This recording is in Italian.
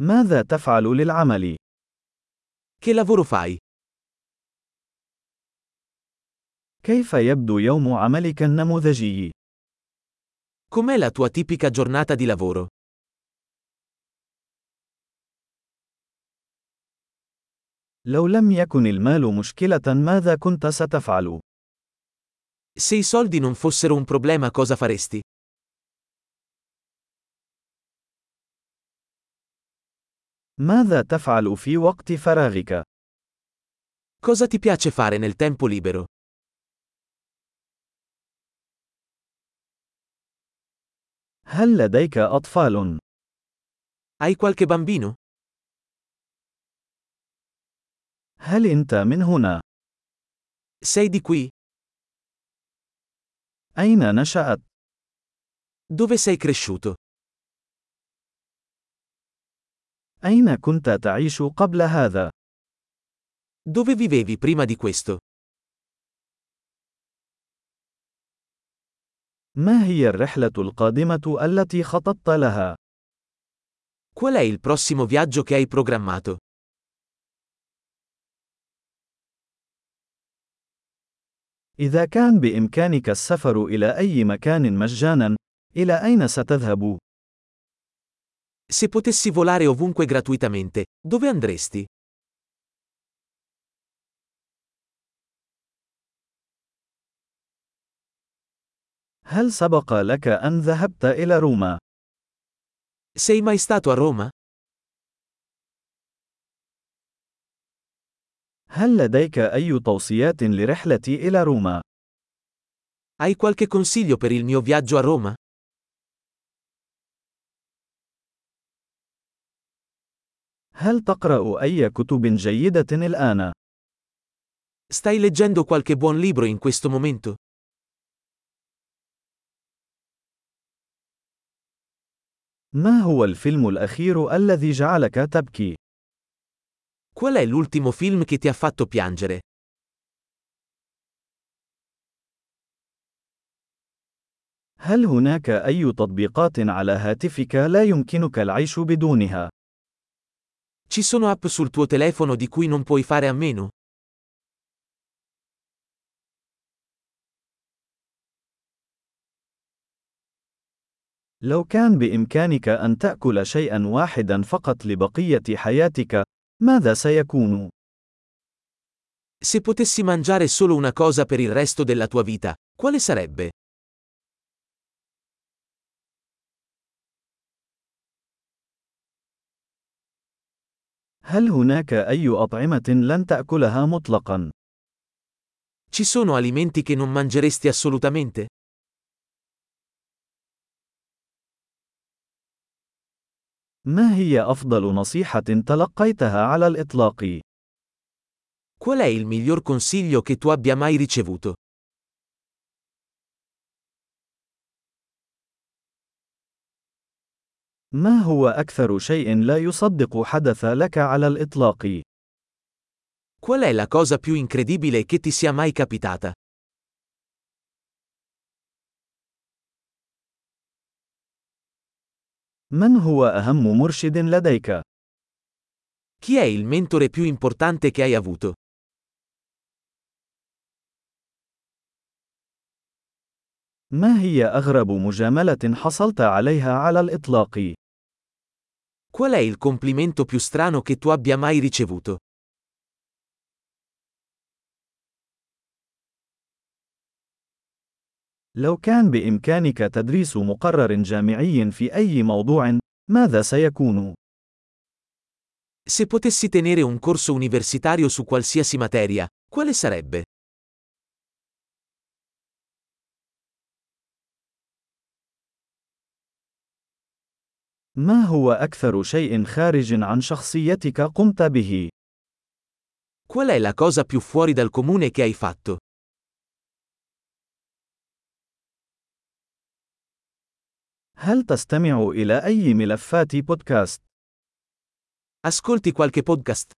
ماذا تفعل للعمل؟ Che lavoro fai? كيف يبدو يوم عملك النموذجي؟ Com'è la tua tipica giornata di lavoro? لو لم يكن المال مشكلة ماذا كنت ستفعل؟ Se i soldi non fossero un problema cosa faresti? ماذا تفعل في وقت فراغك؟ Cosa ti piace fare nel tempo libero? هل لديك أطفال؟ Hai qualche bambino? هل أنت من هنا؟ Sei di qui? أين نشأت؟ Dove sei cresciuto? أين كنت تعيش قبل هذا؟ Dove vivevi prima di questo? ما هي الرحلة القادمة التي خططت لها؟ Qual è il prossimo viaggio che hai programmato? إذا كان بإمكانك السفر إلى أي مكان مجانا، إلى أين ستذهب؟ Se potessi volare ovunque gratuitamente, dove andresti? هل سبق لك أن ذهبت إلى روما؟ Sei mai stato a Roma? هل لديك أي توصيات لرحلتي إلى روما؟ Hai qualche consiglio per il mio viaggio a Roma? هل تقرأ أي كتب جيدة الآن؟ Stai leggendo qualche buon libro in questo momento? ما هو الفيلم الأخير الذي جعلك تبكي؟ Qual è l'ultimo film che ti ha fatto piangere? هل هناك أي تطبيقات على هاتفك لا يمكنك العيش بدونها؟ Ci sono app sul tuo telefono di cui non puoi fare a meno? لو كان بإمكانك أن تأكل شيئا واحدا فقط لبقية حياتك، ماذا سيكون؟ Se potessi mangiare solo una cosa per il resto della tua vita, quale sarebbe? هل هناك أي أطعمة لن تأكلها مطلقا؟ Ci sono alimenti che non mangeresti assolutamente? ما هي أفضل نصيحة تلقيتها على الإطلاق؟ Qual è il miglior consiglio che tu abbia mai ricevuto? ما هو أكثر شيء لا يصدق حدث لك على الإطلاق؟ Qual è la cosa più incredibile che ti sia mai capitata? من هو أهم مرشد لديك؟ Chi è il mentore più importante che hai avuto? ما هي أغرب مجاملة حصلت عليها على الإطلاق؟ Qual è il complimento più strano che tu abbia mai ricevuto? لو كان بإمكانك تدريس مقرر جامعي في أي موضوع، ماذا سيكون؟ Se potessi tenere un corso universitario su qualsiasi materia, quale sarebbe? ما هو أكثر شيء خارج عن شخصيتك قمت به؟ Qual è la cosa più fuori dal comune che hai fatto? هل تستمع إلى أي ملفات بودكاست؟ Ascolti qualche podcast?